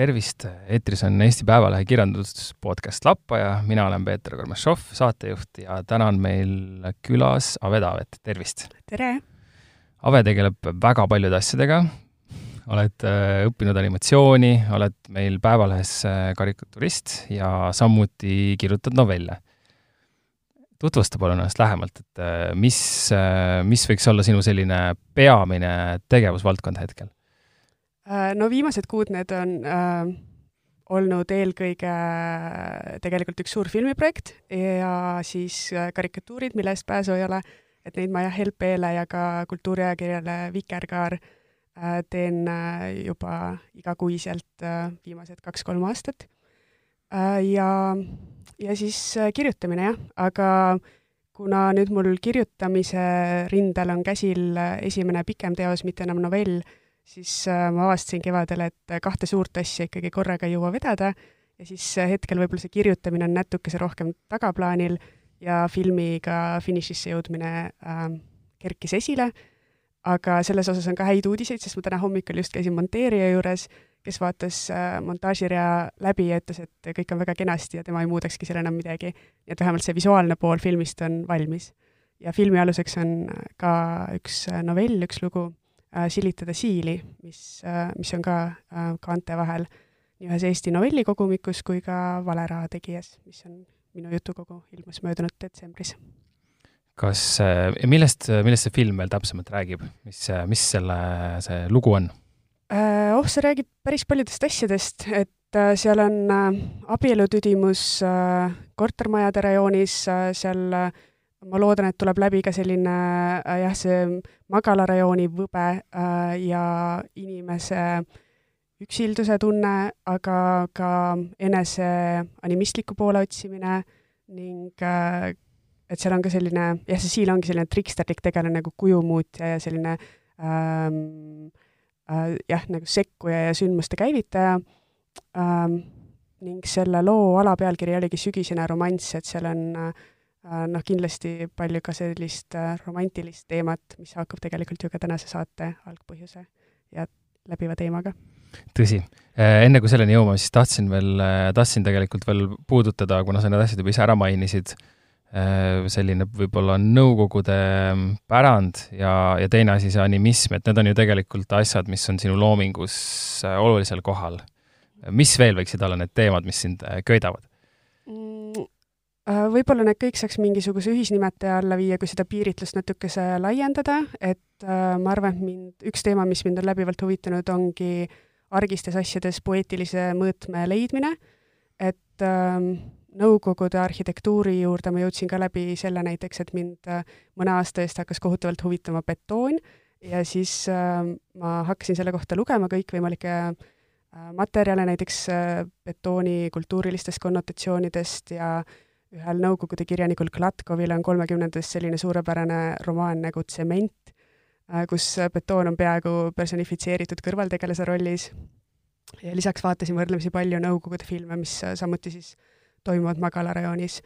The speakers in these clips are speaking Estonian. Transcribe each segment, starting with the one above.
tervist, eetris on Eesti Päevalehe kirjanduspodcast Lappaja, mina olen Peeter Kormašov, saatejuht ja täna on meil külas Ave Taavet, tervist! tere! Ave tegeleb väga paljude asjadega, oled äh, õppinud animatsiooni, oled meil Päevalehes äh, karikaturist ja samuti kirjutad novelle. tutvusta palun ennast lähemalt, et äh, mis, mis võiks olla sinu selline peamine tegevusvaldkond hetkel? Äh, no viimased kuud need on äh, olnud eelkõige äh, tegelikult üks suur filmiprojekt ja siis äh, karikatuurid, mille eest pääsu ei ole, et neid ma jah, LP-le ja ka kultuuriajakirjale Vikerkaar äh, teen äh, juba igakuiselt äh, viimased kaks-kolm aastat äh,. ja, ja siis äh, kirjutamine jah, aga kuna nüüd mul kirjutamise rindel on käsil äh, esimene pikem teos, mitte enam novell, siis äh, ma avastasin kevadel, et kahte suurt asja ikkagi korraga ei jõua vedada ja siis äh, hetkel võib-olla see kirjutamine on natukese rohkem tagaplaanil ja filmiga finišisse jõudmine äh, kerkis esile, aga selles osas on ka häid uudiseid, sest ma täna hommikul just käisin monteerija juures, kes vaatas äh, montaažirea läbi ja ütles, et kõik on väga kenasti ja tema ei muudakski seal enam midagi. nii et vähemalt see visuaalne pool filmist on valmis. ja filmi aluseks on ka üks novell, üks lugu äh, Silitada siili, mis äh,, mis on ka äh, kaante vahel nii ühes Eesti novellikogumikus kui ka Valeraha tegijas, mis on minu jutukogu, ilmus möödunud detsembris. kas äh,, millest, millest see film veel täpsemalt räägib, mis, mis selle, see lugu on äh,? Oh, see räägib päris paljudest asjadest, et äh, seal on äh, abielutüdimus äh, kortermajade rajoonis äh,, seal äh, ma loodan, et tuleb läbi ka selline äh, jah, see magalarajooni võbe äh, ja inimese üksilduse tunne, aga ka enese animistliku poole otsimine ning äh, et seal on ka selline, jah, see Siil ongi selline triksterlik tegelane nagu kujumuutja ja selline ähm, äh, jah, nagu sekkuja ja sündmuste käivitaja. Ähm, ning selle loo alapealkiri oligi Sügisene romanss, et seal on äh, noh, kindlasti palju ka sellist äh, romantilist teemat, mis haakub tegelikult ju ka tänase saate algpõhjuse ja läbiva teemaga. tõsi, äh, enne kui selleni jõuame, siis tahtsin veel, tahtsin tegelikult veel puudutada, kuna sa need asjad juba ise ära mainisid, selline võib-olla Nõukogude mm, pärand ja, ja teine asi, see animism, et need on ju tegelikult asjad, mis on sinu loomingus olulisel kohal. mis veel võiksid olla need teemad, mis sind köidavad? Äh, võib-olla need kõik saaks mingisuguse ühisnimetaja alla viia, kui seda piiritlust natukese laiendada, et äh, ma arvan, et mind, üks teema, mis mind on läbivalt huvitanud, ongi argistes asjades poeetilise mõõtme leidmine, et äh, Nõukogude arhitektuuri juurde ma jõudsin ka läbi selle näiteks, et mind äh, mõne aasta eest hakkas kohutavalt huvitama betoon ja siis äh, ma hakkasin selle kohta lugema kõikvõimalikke äh, materjale, näiteks äh, betooni kultuurilistest konnotatsioonidest ja äh, ühel Nõukogude kirjanikul Klatkovil on kolmekümnendates selline suurepärane romaan nagu Tsement, äh, kus betoon on peaaegu personifitseeritud kõrvaltegelase rollis. ja lisaks vaatasin võrdlemisi palju Nõukogude filme, mis äh, samuti siis toimuvad magalarajoonis.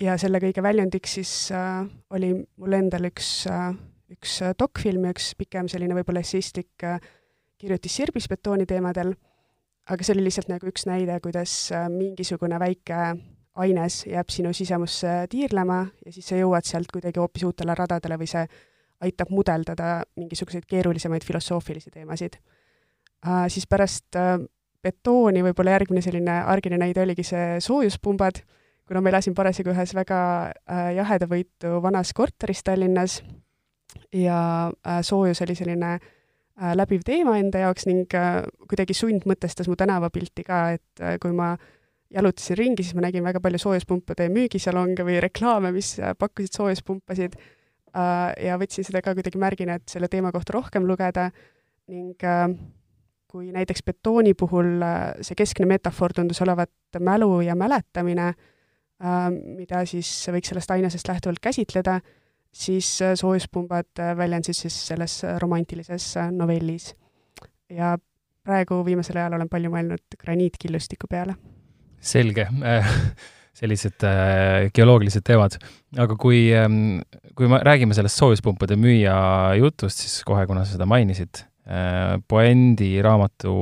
ja selle kõige väljundiks siis äh, oli mul endal üks äh,, üks äh, dokfilm ja üks pikem selline võib-olla essistlik äh, kirjutis Sirbis betooni teemadel, aga see oli lihtsalt nagu üks näide, kuidas mingisugune väike aines jääb sinu sisemusse tiirlema ja siis sa jõuad sealt kuidagi hoopis uutele radadele või see aitab mudeldada mingisuguseid keerulisemaid filosoofilisi teemasid uh,. Siis pärast uh, betooni võib-olla järgmine selline argine näide oligi see soojuspumbad, kuna ma elasin parasjagu ühes väga uh, jahedavõitu vanas korteris Tallinnas ja uh, soojus oli selline uh, läbiv teema enda jaoks ning uh, kuidagi sundmõtestas mu tänavapilti ka, et uh, kui ma uh, jalutasin ringi, siis ma nägin väga palju soojuspumpade müügisalonge või reklaame, mis äh, pakkusid soojuspumpasid äh, ja võtsin seda ka kuidagi märgina, et selle teema kohta rohkem lugeda. Ning äh, kui näiteks betooni puhul see keskne metafoor tundus olevat mälu ja mäletamine, mida siis võiks sellest ainesest lähtuvalt käsitleda, siis soojuspumbad väljendasid siis selles romantilises novellis. ja praegu viimasel ajal olen palju mõelnud graniitkillustiku peale selge sellised äh, geoloogilised teemad. aga kui, ähm, kui me räägime sellest soojuspumpade müüja jutust, siis kohe, kuna sa seda mainisid, äh, Poendi raamatu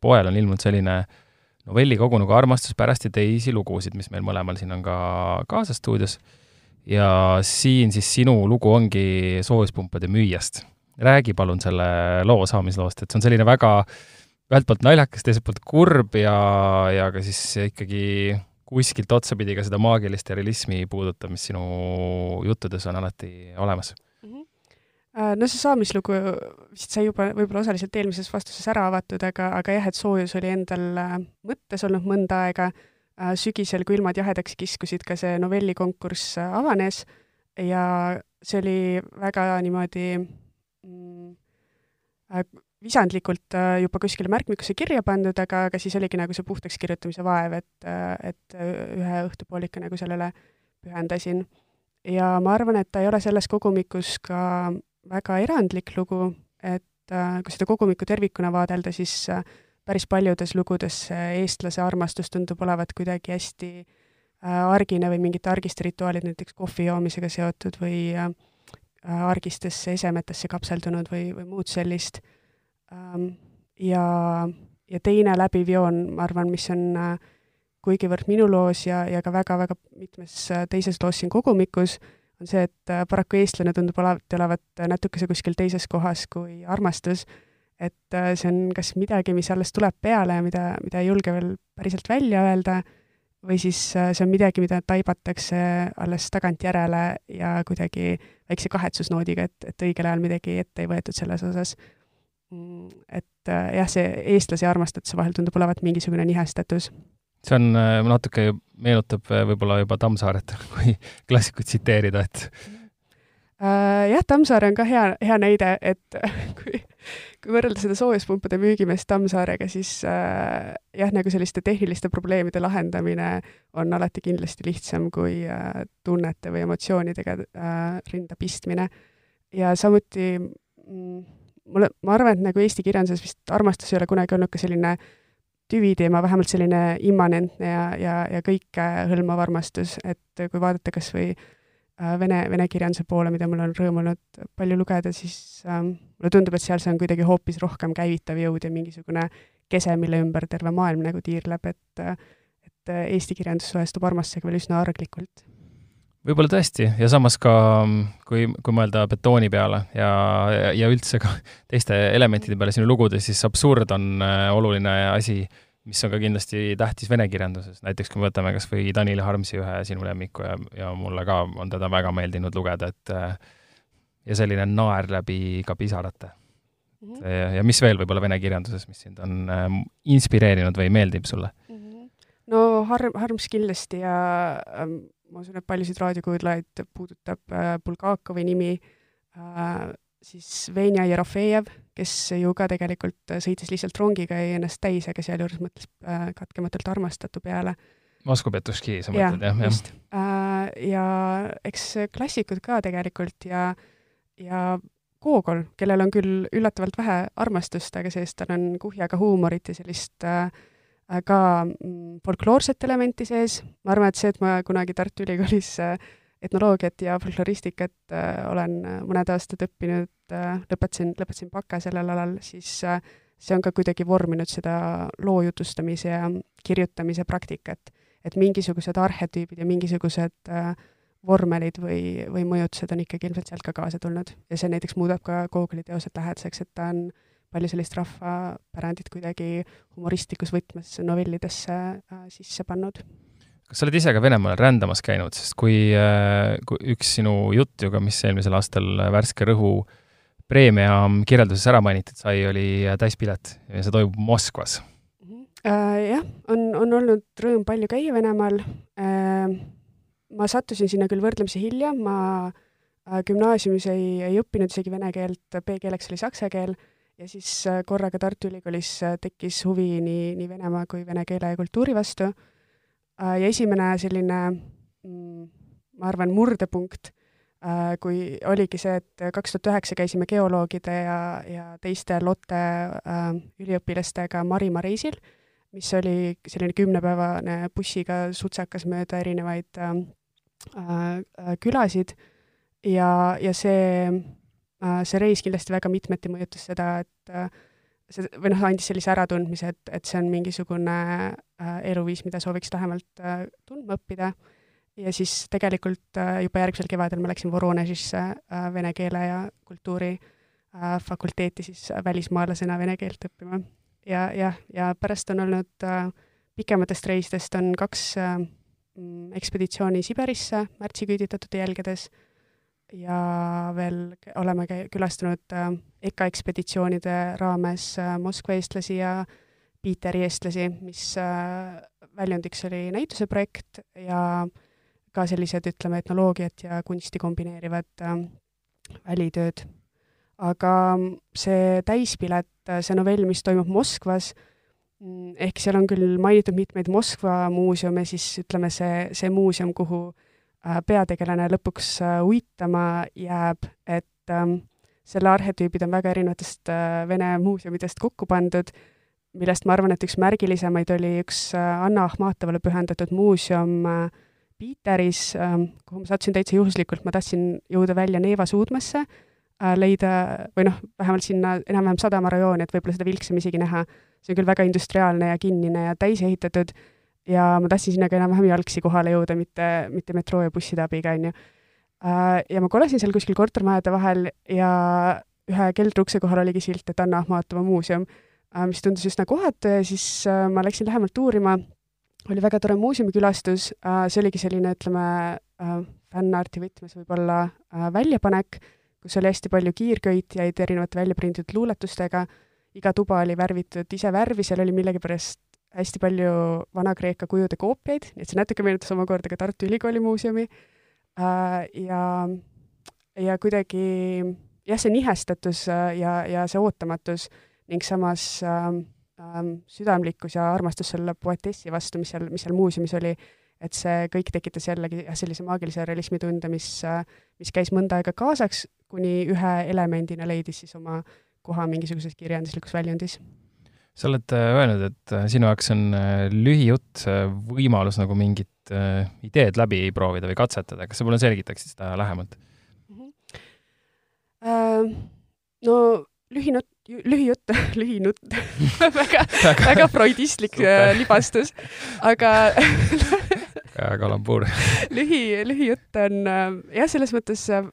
poel on ilmunud selline novellikogu nagu Armastus pärast ja teisi lugusid, mis meil mõlemal siin on ka kaasas stuudios. ja siin siis sinu lugu ongi soojuspumpade müüjast. räägi palun selle loo saamisloost, et see on selline väga ühelt poolt naljakas, teiselt poolt kurb ja, ja ka siis ikkagi kuskilt otsapidi ka seda maagilist ja realismi puudutav, mis sinu juttudes on alati olemas. Äh, no see saamislugu vist sai juba võib-olla osaliselt eelmises vastuses ära avatud, aga, aga jah, et soojus oli endal äh, mõttes olnud mõnda aega, äh, sügisel, kui ilmad jahedaks kiskusid, ka see novellikonkurss avanes ja see oli väga niimoodi mm, visandlikult juba kuskile märkmikusse kirja pandud, aga, aga siis oligi nagu see puhtaks kirjutamise vaev, et, et ühe õhtupoolika nagu sellele pühendasin. ja ma arvan, et ta ei ole selles kogumikus ka väga erandlik lugu, et äh, kui seda kogumikku tervikuna vaadelda, siis äh, päris paljudes lugudes eestlase armastus tundub olevat kuidagi hästi äh, argine või mingite argiste rituaalid, näiteks kohvi joomisega seotud või argistesse esemetesse kapseldunud või, või muud sellist. Ähm, ja, ja teine läbiv joon, ma arvan, mis on kuigivõrd minu loos ja, ja ka väga-väga mitmes teises loos siin kogumikus, on see, et äh, paraku eestlane tundub alati olevat natukese kuskil teises kohas kui armastus, et äh, see on kas midagi, mis alles tuleb peale ja mida, mida ei julge veel päriselt välja öelda, või siis äh, see on midagi, mida taibatakse alles tagantjärele ja kuidagi väikse kahetsusnoodiga, et, et õigel ajal midagi ette ei võetud selles osas. Mm, et jah, see eestlase ja armastatuse vahel tundub olevat mingisugune nihestatus see on, äh, natuke meenutab äh, võib-olla juba Tammsaaret, kui klassikut tsiteerida, et jah, Tammsaare on ka hea, hea näide, et kui, kui võrrelda seda soojuspumpade müügimeest Tammsaarega, siis jah, nagu selliste tehniliste probleemide lahendamine on alati kindlasti lihtsam kui tunnete või emotsioonidega rinda pistmine. ja samuti mm, mulle, ma arvan, et nagu eesti kirjanduses vist armastus ei ole kunagi olnud ka selline äh, tüviteema vähemalt selline immanentne ja, ja, ja kõikehõlmav armastus, et kui vaadata kas või äh, vene, vene kirjanduse poole, mida mul on rõõm olnud palju lugeda, siis ähm, mulle tundub, et seal see on kuidagi hoopis rohkem käivitav jõud ja mingisugune kese, mille ümber terve maailm nagu tiirleb, et et eesti kirjandus suhestub armastusega veel üsna arglikult võib-olla tõesti ja samas ka, kui, kui mõelda betooni peale ja, ja, ja üldse ka teiste elementide peale sinu lugudes, siis absurd on äh, oluline asi, mis on ka kindlasti tähtis vene kirjanduses, näiteks kui me võtame kas või Danil Harmsi ühe sinu lemmiku ja, ja mulle ka on teda väga meeldinud lugeda, et äh, ja selline naer läbi ka pisarate mm. -hmm. Ja, ja mis veel võib-olla vene kirjanduses, mis sind on äh, inspireerinud või meeldib sulle mm? -hmm. no Harm, Harms kindlasti ja ähm, ma usun, et paljusid raadiokuulajaid puudutab äh, Bulgakovi nimi äh,, siis Venja Jerofejev, kes ju ka tegelikult sõitis lihtsalt rongiga, ennast täis, aga sealjuures mõtles äh, katkematult armastatu peale. Moskva Petuški, sa mõtled ja,, jah? just ja eks klassikud ka tegelikult ja, ja Gogol, kellel on küll üllatavalt vähe armastust, aga see-eest tal on kuhjaga huumorit ja sellist äh, ka mm, folkloorset elementi sees, ma arvan, et see, et ma kunagi Tartu Ülikoolis äh, etnoloogiat ja folkloristikat äh, olen äh, mõned aastad õppinud, lõpetasin, lõpetasin baka sellel alal, siis see on ka kuidagi vorminud seda loo jutustamise ja kirjutamise praktikat. et mingisugused arhetüübid ja mingisugused vormelid või, või mõjutused on ikkagi ilmselt sealt ka kaasa tulnud ja see näiteks muudab ka Google'i teosed lähedaseks, et ta on äh, palju sellist rahvapärandit kuidagi humoristlikus võtmes novellidesse äh, sisse pannud. kas sa oled ise ka Venemaal rändamas käinud, sest kui, äh, kui üks sinu jutt ju ka, mis eelmisel aastal Värske Rõhu preemia kirjelduses ära mainitud sai, oli täispilet ja see toimub Moskvas uh,. Jah, on, on olnud rõõm palju käia Venemaal uh,. ma sattusin sinna küll võrdlemisi hilja, ma gümnaasiumis ei, ei õppinud isegi vene keelt, B-keeleks oli saksa keel ja siis äh, korraga Tartu Ülikoolis äh, tekkis huvi nii, nii Venemaa kui vene keele ja kultuuri vastu. Äh, ja esimene selline, mm, ma arvan, murdepunkt, kui oligi see, et kaks tuhat üheksa käisime geoloogide ja, ja teiste Lotte üliõpilastega Marimaa reisil, mis oli selline kümnepäevane bussiga sutsakas mööda erinevaid külasid ja, ja see see reis kindlasti väga mitmeti mõjutas seda, et äh, see, või noh, andis sellise äratundmise, et, et see on mingisugune äh, eluviis, mida sooviks lähemalt äh, tundma õppida. ja siis tegelikult äh, juba järgmisel kevadel ma läksin Voronežisse äh, vene keele ja kultuuri äh, fakulteeti siis välismaalasena vene keelt õppima. ja, jah, ja pärast on olnud äh, pikematest reisidest on kaks äh, mm, ekspeditsiooni Siberisse märtsiküüditatute jälgedes ja veel oleme külastanud äh, EKA ekspeditsioonide raames äh, Moskva eestlasi ja Piiteri eestlasi, mis äh, väljundiks oli näituse projekt ja ka sellised, ütleme, etnoloogiat ja kunsti kombineerivad välitööd. aga see täispilet, see novell, mis toimub Moskvas, mm, ehk seal on küll mainitud mitmeid Moskva muuseume, siis ütleme, see, see muuseum, kuhu peategelane lõpuks uitama jääb, et ähm, selle arhetüübid on väga erinevatest äh, Vene muuseumidest kokku pandud, millest ma arvan, et üks märgilisemaid oli üks äh, Anna Ahmatovale pühendatud muuseum äh, Piiteris, ähm, kuhu ma sattusin täitsa juhuslikult, ma tahtsin jõuda välja Neeva suudmesse, leida, või noh, vähemalt sinna enam-vähem sadamarajooni, et võib-olla seda vilksam isegi näha. see on küll väga industriaalne ja kinnine ja täis ehitatud ja ma tahtsin sinna ka enam-vähem jalgsi kohale jõuda, mitte, mitte metroo ja busside abiga, on ju Äh, ja ma kolasin seal kuskil kortermajade vahel ja ühe keldriukse kohal oligi silt, et Anna Ahmatova muuseum, äh, mis tundus üsna kohatu ja siis äh, ma läksin lähemalt uurima, oli väga tore muuseumikülastus, see oligi selline, ütleme, fännarti võtmes võib-olla väljapanek, kus oli hästi palju kiirköitjaid erinevate välja prinditud luuletustega, iga tuba oli värvitud ise värvi, seal oli millegipärast hästi palju Vana-Kreeka kujude koopiaid, nii et see natuke meenutas omakorda ka Tartu Ülikooli muuseumi. Äh, ja, ja kuidagi jah, see nihestatus äh, ja, ja see ootamatus ning samas ähm, ähm, südamlikkus ja armastus selle poetessi vastu, mis seal, mis seal muuseumis oli, et see kõik tekitas jällegi jah, sellise maagilise realismi tunde, mis, äh, mis käis mõnda aega kaasaks, kuni ühe elemendina leidis siis oma koha mingisuguses kirjanduslikus väljundis sa oled öelnud, et sinu jaoks on lühijutt võimalus nagu mingit äh, ideed läbi proovida või katsetada, kas sa mulle selgitaksid seda lähemalt? Mm? -hmm. Uh, no lühinutt, lühijutt, lühinutt väga, väga freudistlik äh, libastus, aga kalambuur. Lühi, lühijutt on äh, jah, selles mõttes äh,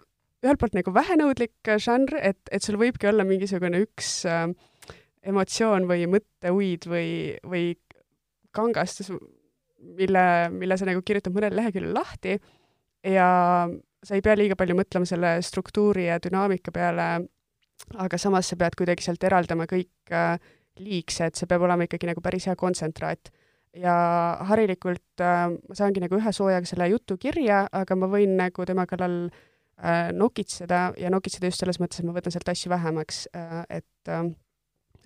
ühelt poolt nagu vähenõudlik žanr, et, et sul võibki olla mingisugune üks äh, emotsioon või mõtteuid või, või kangastus mille, mille sa nagu kirjutad mõnel leheküljel lahti ja sa ei pea liiga palju mõtlema selle struktuuri ja dünaamika peale, aga samas sa pead kuidagi sealt eraldama kõik äh, liigsed, see peab olema ikkagi nagu päris hea kontsentraat. ja harilikult äh, ma saangi nagu ühe soojaga selle jutu kirja, aga ma võin nagu tema kallal äh, nokitseda ja nokitseda just selles mõttes, et ma võtan sealt asju vähemaks äh,, et äh,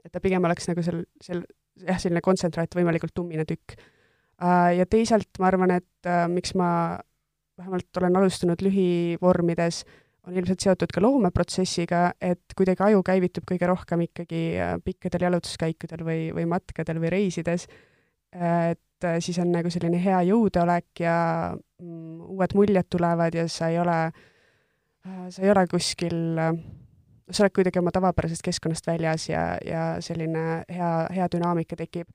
et ta pigem oleks nagu seal, seal jah, selline kontsentraat, võimalikult tummine tükk. Äh, ja teisalt ma arvan, et äh, miks ma vähemalt olen alustanud lühivormides, on ilmselt seotud ka loomeprotsessiga, et kuidagi aju käivitub kõige rohkem ikkagi äh, pikkadel jalutuskäikudel või, või matkadel või reisides, et siis on nagu selline hea jõudeolek ja mm, uued muljed tulevad ja sa ei ole, sa ei ole kuskil, sa oled kuidagi oma tavapärasest keskkonnast väljas ja, ja selline hea, hea dünaamika tekib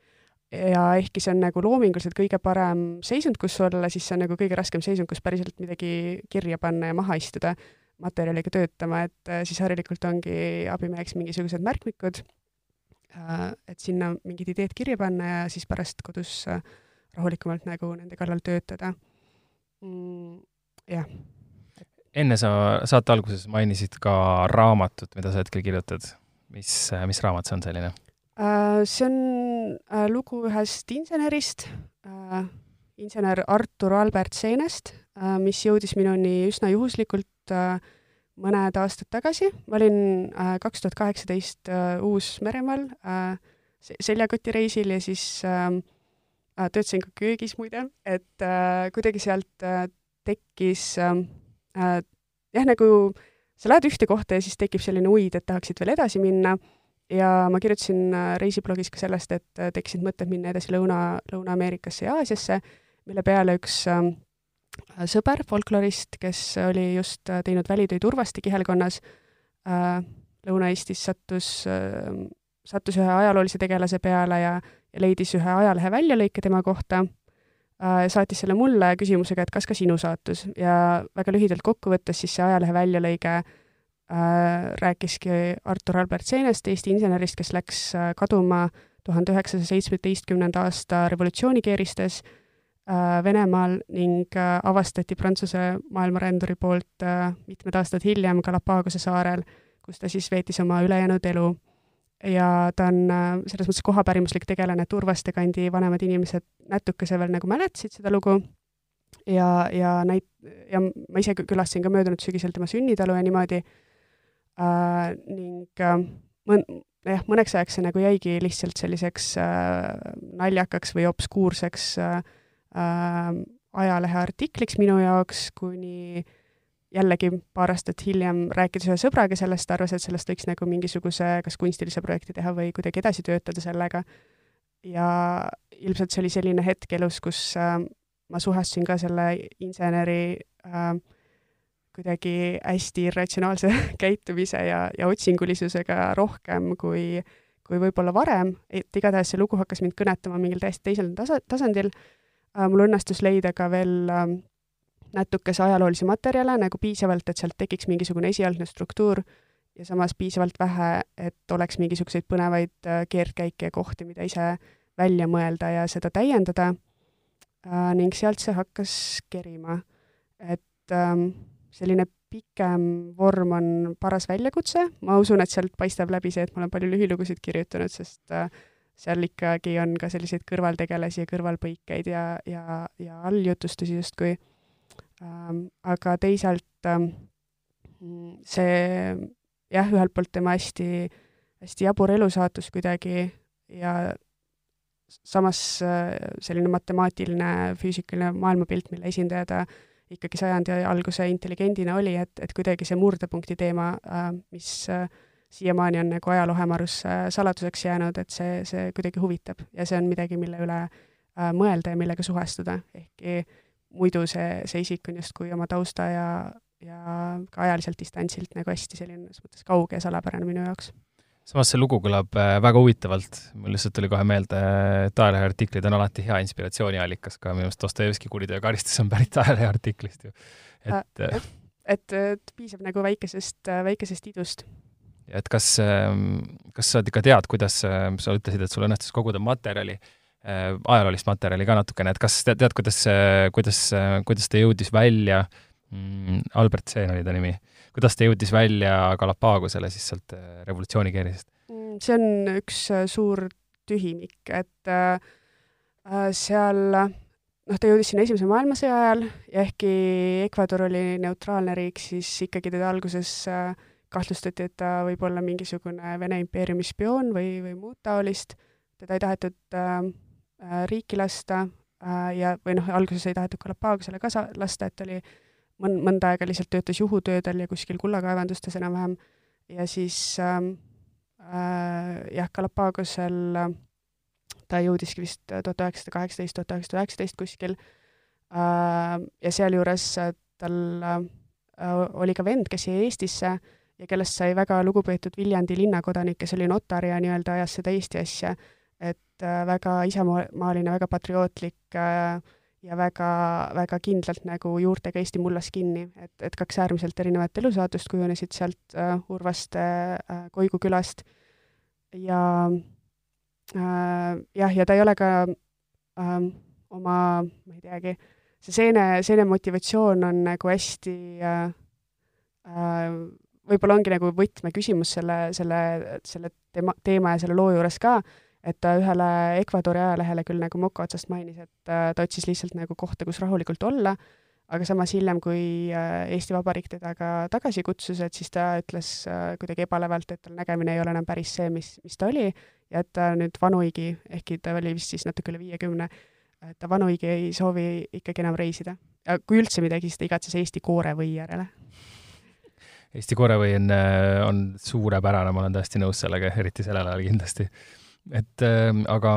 ja ehkki see on nagu loominguliselt kõige parem seisund, kus olla, siis see on nagu kõige raskem seisund, kus päriselt midagi kirja panna ja maha istuda, materjaliga töötama, et äh, siis harilikult ongi abimeheks mingisugused märkmikud, äh, et sinna mingid ideed kirja panna ja siis pärast kodus äh, rahulikumalt nagu nende kallal töötada mm,. jah. Enne sa saate alguses mainisid ka raamatut, mida sa hetkel kirjutad. mis, mis raamat see on selline? see on äh, lugu ühest insenerist äh,, insener Artur Albert Seenest äh,, mis jõudis minuni üsna juhuslikult äh, mõned aastad tagasi. ma olin äh, kaks tuhat kaheksateist äh, Uus-Meremaal äh, seljakotireisil ja siis äh, äh, töötasin ka köögis muide, et äh, kuidagi sealt äh, tekkis äh, äh, jah, nagu sa lähed ühte kohta ja siis tekib selline uid, et tahaksid veel edasi minna. Ja ma kirjutasin äh, reisiblogis ka sellest, et äh, tekkisid mõtted minna edasi Lõuna, Lõuna-Ameerikasse ja Aasiasse, mille peale üks äh, sõber, folklorist, kes oli just äh, teinud välitöid Urvaste kihelkonnas äh,, Lõuna-Eestis sattus äh, sattus ühe ajaloolise tegelase peale ja, ja leidis ühe ajalehe väljalõike tema kohta. äh,, saatis selle mulle küsimusega, et kas ka sinu saatus. Ja väga lühidalt kokku võttes siis see ajalehe väljalõige äh, rääkiski Artur Albert Seenest, Eesti insenerist, kes läks äh, kaduma tuhande üheksasaja seitsmeteistkümnenda aasta revolutsioonikeeristes äh, Venemaal ning äh, avastati Prantsuse maailmaränduri poolt äh, mitmed aastad hiljem Galapagose saarel, kus ta siis veetis oma ülejäänud elu ja ta on äh, selles mõttes kohapärimuslik tegelane, et Urvaste kandi vanemad inimesed natukese veel nagu mäletasid seda lugu. Ja, ja näit-, ja ma ise külastasin ka möödunud sügisel tema sünnitalu ja niimoodi. Äh,, ning äh, mõn-, jah, mõneks ajaks see nagu jäigi lihtsalt selliseks äh, naljakaks või obskuurseks äh, äh, ajalehe artikliks minu jaoks, kuni äh, jällegi paar aastat hiljem rääkides ühe sõbraga sellest, arvas, et sellest võiks nagu mingisuguse kas kunstilise projekti teha või kuidagi edasi töötada sellega. ja ilmselt see oli selline hetk elus, kus äh, ma suhestusin ka selle inseneri äh, kuidagi hästi irratsionaalse käitumise ja, ja otsingulisusega rohkem kui, kui võib-olla varem, et igatahes see lugu hakkas mind kõnetama mingil täiesti teisel tasa, tasandil äh,. mul õnnestus leida ka veel äh, natukese ajaloolisi materjale nagu piisavalt, et sealt tekiks mingisugune esialgne struktuur ja samas piisavalt vähe, et oleks mingisuguseid põnevaid äh, keerdkäike ja kohti, mida ise välja mõelda ja seda täiendada äh,. ning sealt see hakkas kerima. et ähm, selline pikem vorm on paras väljakutse, ma usun, et sealt paistab läbi see, et ma olen palju lühilugusid kirjutanud, sest äh, seal ikkagi on ka selliseid kõrvaltegelasi ja kõrvalpõikeid ja, ja, ja alljutustusi justkui aga teisalt ähm, see jah, ühelt poolt tema hästi, hästi jabur elusaatus kuidagi ja samas äh, selline matemaatiline, füüsikaline maailmapilt, mille esindaja ta ikkagi sajandi alguse intelligendina oli, et, et kuidagi see murdepunkti teema, äh, mis äh, siiamaani on nagu ajaloo hämarus saladuseks jäänud, et see, see kuidagi huvitab ja see on midagi, mille üle mõelda ja millega suhestuda, ehkki muidu see, see isik on justkui oma tausta ja, ja ka ajaliselt distantsilt nagu hästi selline mõttes kauge ja salapärane minu jaoks. samas see lugu kõlab äh, väga huvitavalt, mul lihtsalt tuli kohe meelde, et ajalehe artiklid on alati hea inspiratsiooniallikas ka, minu arust Dostojevski Kuriteo ja karistus on pärit ajalehe artiklist ju, et äh, et, et, et piisab nagu väikesest, väikesest idust. Et kas, ähm, kas sa ikka tead, kuidas, äh, sa ütlesid, et sul õnnestus koguda materjali, Äh, ajaloolist materjali ka natukene, et kas tead, tead, kuidas, kuidas, kuidas ta jõudis välja mm,, Albert Seen oli ta nimi, kuidas ta jõudis välja Galapagosele siis sealt äh, revolutsioonikeerisest? Mm, see on üks äh, suur tühimik, et äh, seal noh, ta jõudis sinna Esimese maailmasõja ajal ja ehkki Ecuador oli neutraalne riik, siis ikkagi teda alguses äh, kahtlustati, et ta võib olla mingisugune Vene impeeriumi spioon või, või muud taolist. teda ei tahetud äh, Äh, riiki lasta äh, ja, või noh, alguses ei tahetud Galapagosele ka lasta, et oli mõn-, mõnda aega lihtsalt töötas juhutöödel ja kuskil kullakaevandustes enam-vähem, ja siis ähm, äh, jah, Galapagosel äh, ta jõudiski vist tuhat üheksasada kaheksateist, tuhat üheksasada üheksateist kuskil. Äh,, ja sealjuures tal äh, oli ka vend, kes jäi Eestisse ja kellest sai väga lugupeetud Viljandi linnakodanik, kes oli notar ja nii-öelda ajas seda Eesti asja. Et äh, väga isamaaline, väga patriootlik äh, ja väga, väga kindlalt nagu juurtega Eesti mullas kinni, et, et kaks äärmiselt erinevat elusaatust kujunesid sealt äh, Urvaste äh, Koigu külast. Ja äh, jah, ja ta ei ole ka äh, oma, ma ei teagi, see seene, seene motivatsioon on nagu hästi äh, äh, võib-olla ongi nagu võtmeküsimus selle, selle, selle teema, teema ja selle loo juures ka, et ta ühele Ecuadori ajalehele küll nagu moka otsast mainis, et äh, ta otsis lihtsalt nagu kohta, kus rahulikult olla, aga samas hiljem, kui äh, Eesti Vabariik teda ka tagasi kutsus, et siis ta ütles äh, kuidagi ebalevalt, et tal nägemine ei ole enam päris see, mis, mis ta oli, ja et ta nüüd vanuigi, ehkki ta oli vist siis natuke üle viiekümne, et ta vanuigi ei soovi ikkagi enam reisida. kui üldse midagi, siis ta igatses Eesti koorevõi järele Eesti koorevõi on, on suurepärane, ma olen täiesti nõus sellega, eriti sellel ajal kindlasti et äh, aga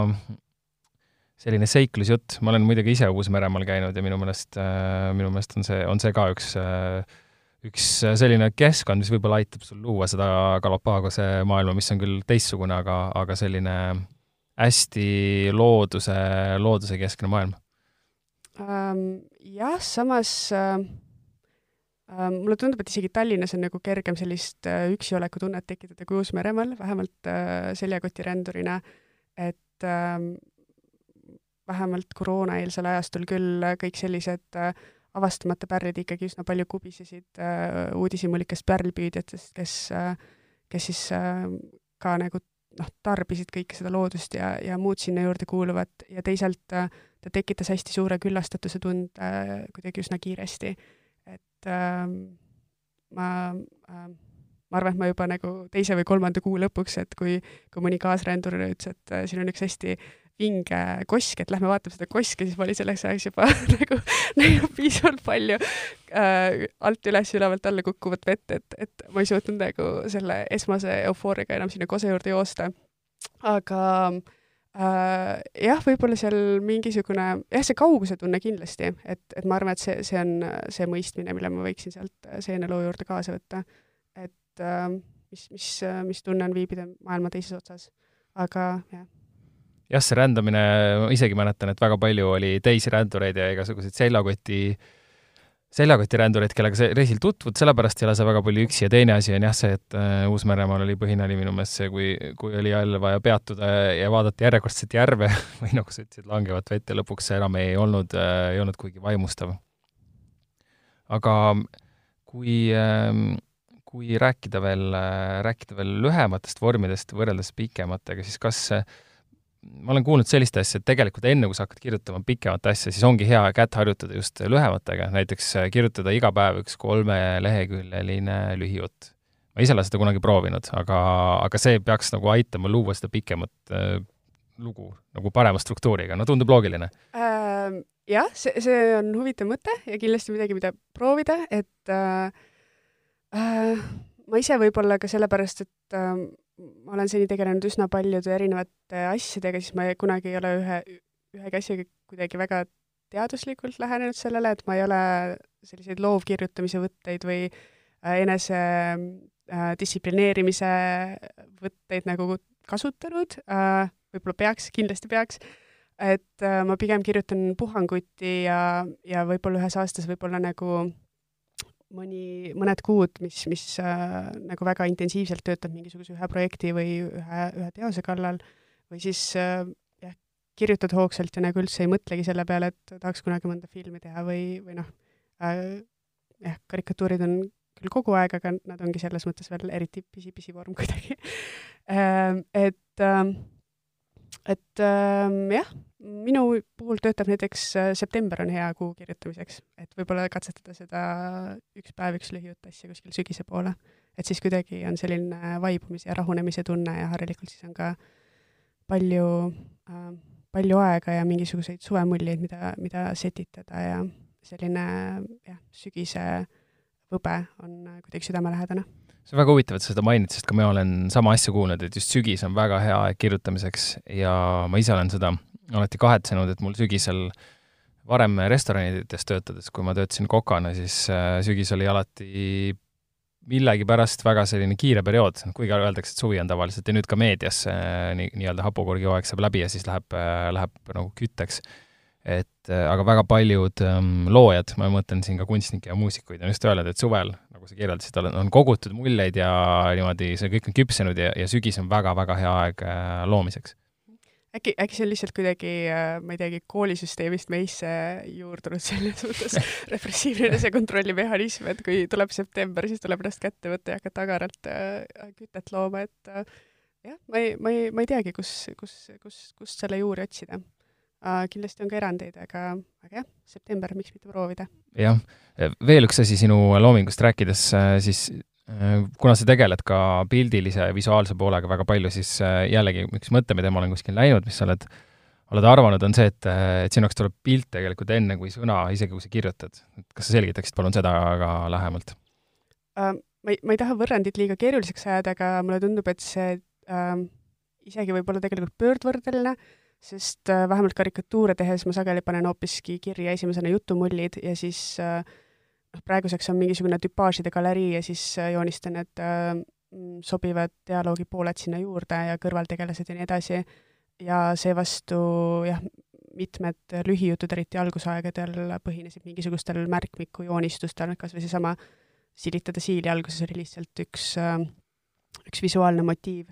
selline seiklusjutt, ma olen muidugi ise Uus-Meremaal käinud ja minu meelest äh,, minu meelest on see, on see ka üks äh, üks selline keskkond, mis võib-olla aitab sul luua seda Galapagose maailma, mis on küll teistsugune, aga, aga selline hästi looduse, loodusekeskne maailm um,? Jah, samas uh, mulle tundub, et isegi Tallinnas on nagu kergem sellist uh, üksioleku tunnet tekitada kui Uus-Meremaal, vähemalt uh, seljakotirändurina, et uh, vähemalt koroonaeelsel ajastul küll kõik sellised avastamata pärlid ikkagi üsna palju kubisesid äh, uudishimulikest pärlpüüdjatest, kes äh,, kes siis äh, ka nagu noh, tarbisid kõike seda loodust ja, ja muud sinna juurde kuuluvat ja teisalt äh, ta tekitas hästi suure küllastatuse tunde äh, kuidagi üsna kiiresti. Et äh, ma äh, ma arvan, et ma juba nagu teise või kolmanda kuu lõpuks, et kui, kui mõni kaasrändur ütles, et äh, siin on üks hästi vinge kosk, et lähme vaatame seda koske, siis ma olin selleks ajaks juba nagu näinud piisavalt palju äh, alt üles, ülevalt alla kukkuvat vett, et, et ma ei suutnud nagu selle esmase eufooriaga enam sinna kose juurde joosta. aga äh, jah, võib-olla seal mingisugune, jah, see kaugusetunne kindlasti, et, et ma arvan, et see, see on see mõistmine, mille ma võiksin sealt seeneloo juurde kaasa võtta. et äh, mis, mis, mis tunne on viibida maailma teises otsas. aga jah jah, see rändamine, ma isegi mäletan, et väga palju oli teisi rändureid ja igasuguseid seljakoti, seljakotirändureid, kellega sa reisil tutvud, sellepärast ei ole sa väga palju üksi ja teine asi on jah see, et äh, Uus-Meremaal oli põhine oli minu meelest see, kui, kui oli jälle vaja peatuda ja vaadata järjekordset järve või nagu sa ütlesid, langevat vett ja lõpuks see enam ei olnud äh,, ei olnud kuigi vaimustav. aga kui äh, kui rääkida veel, äh, rääkida veel lühematest vormidest võrreldes pikematega, siis kas äh, ma olen kuulnud sellist asja, et tegelikult enne, kui sa hakkad kirjutama pikemat asja, siis ongi hea kätt harjutada just lühematega, näiteks äh, kirjutada iga päev üks kolmeleheküljeline lühijutt. ma ise ei ole seda kunagi proovinud, aga, aga see peaks nagu aitama luua seda pikemat äh, lugu nagu parema struktuuriga, no tundub loogiline äh,. Jah, see, see on huvitav mõte ja kindlasti midagi, mida proovida, et äh, äh, ma ise võib-olla ka sellepärast, et äh, ma olen seni tegelenud üsna paljude erinevate asjadega, siis ma ei, kunagi ei ole ühe, ühegi asjaga kuidagi väga teaduslikult lähenenud sellele, et ma ei ole selliseid loovkirjutamise võtteid või äh, enese äh, distsiplineerimise võtteid nagu kasutanud äh,, võib-olla peaks, kindlasti peaks, et äh, ma pigem kirjutan puhanguti ja, ja võib-olla ühes aastas võib-olla nagu mõni, mõned kuud, mis, mis äh, nagu väga intensiivselt töötab mingisuguse ühe projekti või ühe, ühe teose kallal või siis äh, jah, kirjutad hoogsalt ja nagu üldse ei mõtlegi selle peale, et tahaks kunagi mõnda filmi teha või, või noh äh,, jah, karikatuurid on küll kogu aeg, aga nad ongi selles mõttes veel eriti pisi-pisi vorm kuidagi äh,. et äh, et äh, jah, minu puhul töötab näiteks äh, september on hea kuu kirjutamiseks, et võib-olla katsetada seda üks päev, üks lühijutt asja kuskil sügise poole. et siis kuidagi on selline vaibumise ja rahunemise tunne ja harilikult siis on ka palju äh,, palju aega ja mingisuguseid suvemuljeid, mida, mida setitada ja selline jah, sügise võbe on kuidagi südamelähedane see on väga huvitav, et sa seda mainid, sest ka mina olen sama asja kuulnud, et just sügis on väga hea aeg kirjutamiseks ja ma ise olen seda alati kahetsenud, et mul sügisel varem restoranides töötades, kui ma töötasin kokana, siis äh, sügis oli alati millegipärast väga selline kiire periood, kuigi öeldakse, et suvi on tavaliselt ja nüüd ka meedias äh, nii, nii-öelda hapukurgihooaeg saab läbi ja siis läheb, äh, läheb nagu kütteks. Et aga väga paljud ähm, loojad, ma mõtlen siin ka kunstnikke ja muusikuid, on just öelnud, et suvel nagu sa kirjeldasid, on kogutud muljeid ja niimoodi see kõik on küpsenud ja, ja sügis on väga-väga hea aeg äh, loomiseks. äkki, äkki see on lihtsalt kuidagi, äh, ma ei teagi, koolisüsteemist meisse juurdunud selles mõttes repressiivne enesekontrollimehhanism, et kui tuleb september, siis tuleb ennast kätte võtta ja hakata agaralt äh, kütet looma, et jah, ma ei, ma ei, ma ei teagi, kus, kus, kus, kust selle juuri otsida kindlasti on ka erandeid, aga, aga jah, september, miks mitte proovida. jah, veel üks asi sinu loomingust rääkides, äh, siis äh, kuna sa tegeled ka pildilise ja visuaalse poolega väga palju, siis äh, jällegi üks mõte, mida ma olen kuskil näinud, mis sa oled, oled arvanud, on see, et, et sinu jaoks tuleb pilt tegelikult enne kui sõna, isegi kui sa kirjutad. kas sa selgitaksid palun seda ka lähemalt uh,? Ma ei, ma ei taha võrrandit liiga keeruliseks ajada, aga mulle tundub, et see uh, isegi võib olla tegelikult pöördvõrdeline uh,, sest äh, vähemalt karikatuure tehes ma sageli panen hoopiski kirja esimesena jutumullid ja siis äh, noh, praeguseks on mingisugune tüpaažide galerii ja siis joonistan need äh, sobivad dialoogipooled sinna juurde ja kõrvaltegelased ja nii edasi, ja seevastu jah, mitmed lühijutud, eriti algusaegadel, põhinesid mingisugustel märkmiku joonistustel, kas või seesama Silitada siili alguses oli lihtsalt üks, üks visuaalne motiiv.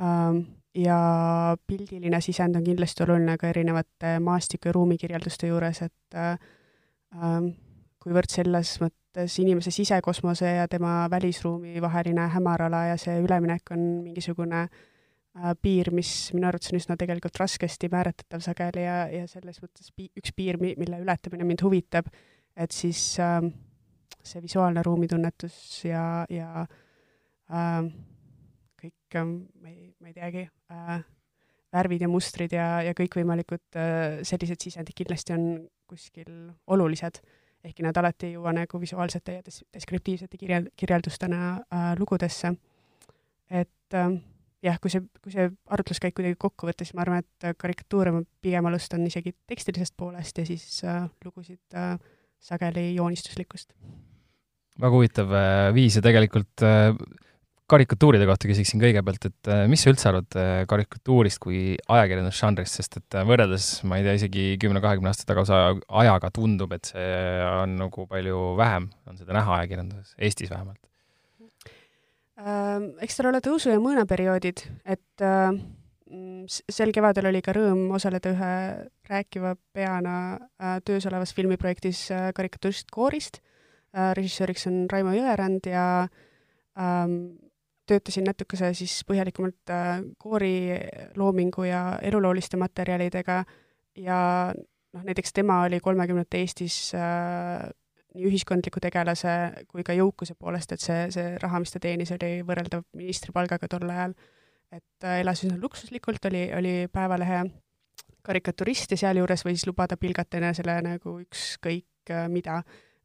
Ähm, ja pildiline sisend on kindlasti oluline ka erinevate maastiku- ja ruumikirjelduste juures, et ähm, kuivõrd selles mõttes inimese sisekosmose ja tema välisruumi vaheline hämarala ja see üleminek on mingisugune äh, Äh, piir, mis minu arvates on üsna tegelikult raskesti määratletav sageli ja, ja selles mõttes pi-, üks piir, mille ületamine mind huvitab, et siis äh, see visuaalne ruumitunnetus ja, ja äh, kõik äh,, ma ei, ma ei teagi äh,, värvid ja mustrid ja, ja kõikvõimalikud äh, sellised sisendid kindlasti on kuskil olulised, ehkki nad alati ei jõua nagu visuaalsete ja des-, deskriptiivsete kirjel-, kirjeldustena äh, lugudesse. et äh, jah, kui see, kui see arutluskäik kuidagi kokku võtta, siis ma arvan, et karikatuure ma pigem alustan isegi tekstilisest poolest ja siis äh, lugusid äh, sageli joonistuslikust. väga huvitav äh, viis ja tegelikult äh, karikatuuride kohta küsiksin kõigepealt, et äh, mis sa üldse arvad äh, karikatuurist kui ajakirjandusžanrist, sest et võrreldes, ma ei tea, isegi kümne-kahekümne aasta taguse ajaga tundub, et see on nagu palju vähem, on seda näha ajakirjanduses, Eestis vähemalt Äh, eks tal ole tõusu- ja mõõnaperioodid, et äh, sel kevadel oli ka rõõm osaleda ühe rääkiva peana äh, töös olevas filmiprojektis karikaturist koorist. režissööriks on Raimo Jõerand ja ähm, töötasin natukese siis põhjalikumalt koori loomingu ja elulooliste materjalidega ja noh, näiteks tema oli kolmekümnendate Eestis nii ühiskondliku tegelase kui ka jõukuse poolest, et see, see raha, mis ta teenis, oli võrreldav ministripalgaga tol ajal. et ta elas üsna luksuslikult, oli, oli Päevalehe karikaturist ja sealjuures võis lubada pilgata enesele nagu ükskõik äh, mida,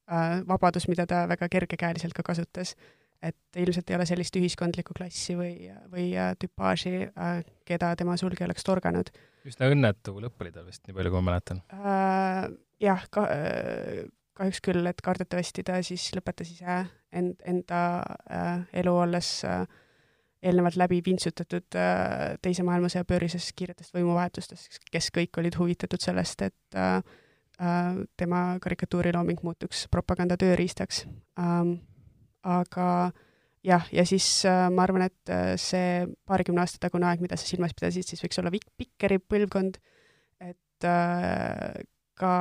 äh, vabadus, mida ta väga kergekäeliselt ka kasutas. Et ilmselt ei ole sellist ühiskondlikku klassi või, või äh, tüpaaži, keda tema sulg ei oleks torganud. üsna õnnetu lõpp oli tal vist, nii palju kui ma mäletan. Jah, ka kahjuks küll, et kardetavasti ta siis lõpetas ise end, enda äh, elu, olles äh, eelnevalt läbi vintsutatud äh, Teise maailmasõja pöörises kiiretest võimuvahetustest, kes kõik olid huvitatud sellest, et äh, äh, tema karikatuurilooming muutuks propaganda tööriistaks ähm,. Aga jah, ja siis äh, ma arvan, et äh, see paarikümne aasta tagune aeg, mida sa silmas pidasid, siis võiks olla Vik Pikkeri põlvkond, et äh, ka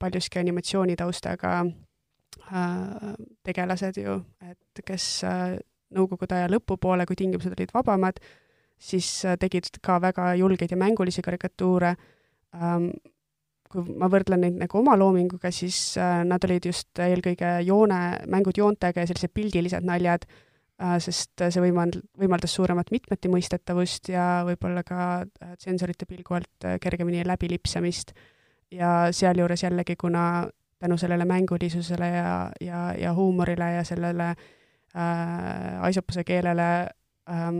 paljuski animatsioonitaustaga äh, tegelased ju, et kes äh, Nõukogude aja lõpupoole, kui tingimused olid vabamad, siis äh, tegid ka väga julgeid ja mängulisi karikatuure ähm,. Kui ma võrdlen neid nagu oma loominguga, siis äh, nad olid just eelkõige joone, mängud joontega ja sellised pildilised naljad äh,, sest see võimald-, võimaldas suuremat mitmetimõistetavust ja võib-olla ka äh, tsensorite pilgu alt äh, kergemini läbilipsamist äh, ja sealjuures jällegi, kuna tänu sellele mängulisusele ja, ja, ja huumorile ja sellele äh, aisupuse keelele ähm,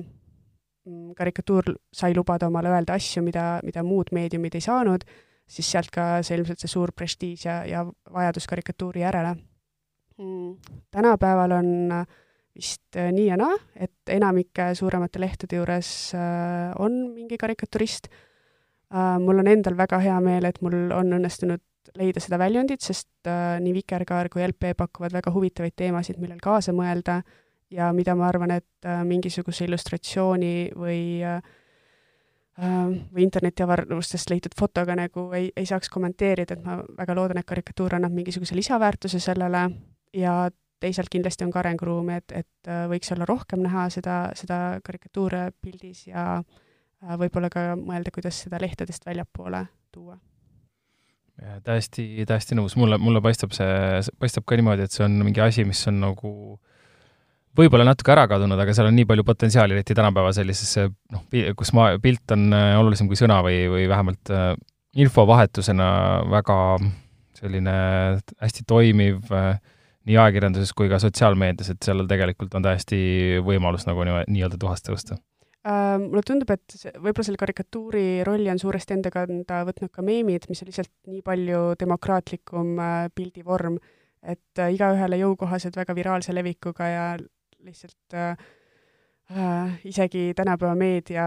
karikatuur sai lubada omale öelda asju, mida, mida muud meediumid ei saanud, siis sealt ka see ilmselt see suur prestiiž ja, ja vajadus karikatuuri järele. Mm.. tänapäeval on vist äh, nii ja naa, et enamike suuremate lehtede juures äh, on mingi karikaturist. Mul on endal väga hea meel, et mul on õnnestunud leida seda väljundit, sest nii Vikerkaar kui LP pakuvad väga huvitavaid teemasid, millel kaasa mõelda ja mida ma arvan, et mingisuguse illustratsiooni või või internetiavarustest leitud fotoga nagu ei, ei saaks kommenteerida, et ma väga loodan, et karikatuur annab mingisuguse lisaväärtuse sellele ja teisalt kindlasti on ka arenguruumi, et, et võiks olla rohkem näha seda, seda karikatuure pildis ja äh, Äh, võib-olla ka mõelda, kuidas seda lehtedest väljapoole tuua. täiesti, täiesti nõus, mulle, mulle paistab see, paistab ka niimoodi, et see on mingi asi, mis on nagu võib-olla natuke ära kadunud, aga seal on nii palju potentsiaali, eriti tänapäeva sellisesse noh, kus ma, pilt on äh, olulisem kui sõna või, või vähemalt äh, infovahetusena väga selline hästi toimiv äh, nii ajakirjanduses kui ka sotsiaalmeedias, et seal tegelikult on täiesti võimalus nagu nii-öelda tuhast tõusta. Äh, mulle tundub, et võib-olla selle karikatuuri rolli on suuresti enda kanda võtnud ka meemid, mis on lihtsalt nii palju demokraatlikum pildivorm, et igaühele jõukohased, väga viraalse levikuga ja lihtsalt äh, äh, isegi tänapäeva meedia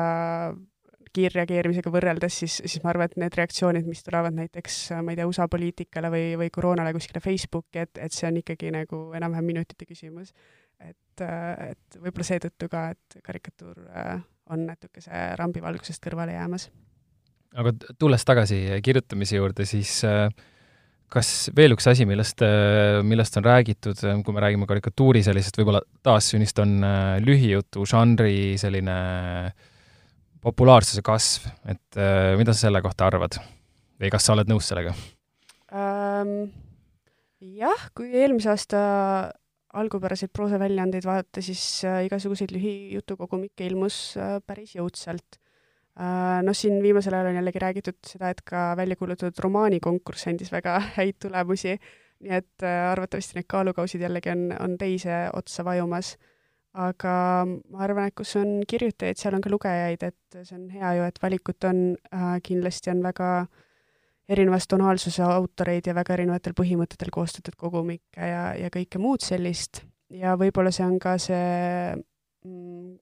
kiirreageerimisega võrreldes, siis, siis ma arvan, et need reaktsioonid, mis tulevad näiteks, ma ei tea, USA poliitikale või, või koroonale kuskile Facebooki, et, et see on ikkagi nagu enam-vähem minutite küsimus. et, et võib-olla seetõttu ka, et karikatuur on natukese rambivalgusest kõrvale jäämas. aga tulles tagasi kirjutamise juurde, siis äh, kas veel üks asi, millest, äh, millest on räägitud, äh, kui me räägime karikatuuri sellisest võib-olla taassünnist, on lühijutu žanri selline populaarsuse kasv, et mida sa selle kohta arvad või kas sa oled nõus sellega ähm,? jah, kui eelmise aasta algupäraseid proosaväljaandeid vaadata, siis äh, igasuguseid lühijutukogumikke ilmus äh, päris jõudsalt äh,. Noh, siin viimasel ajal on jällegi räägitud seda, et ka välja kuulutatud romaanikonkurss andis väga häid tulemusi, nii et äh, arvatavasti need kaalukausid jällegi on, on teise otsa vajumas. aga ma arvan, et kus on kirjutajaid, seal on ka lugejaid, et see on hea ju, et valikut on äh,, kindlasti on väga äh, erinevas tonaalsuse autoreid ja väga erinevatel põhimõtetel koostatud kogumikke ja, ja kõike muud sellist ja võib-olla see on ka see mm, äh,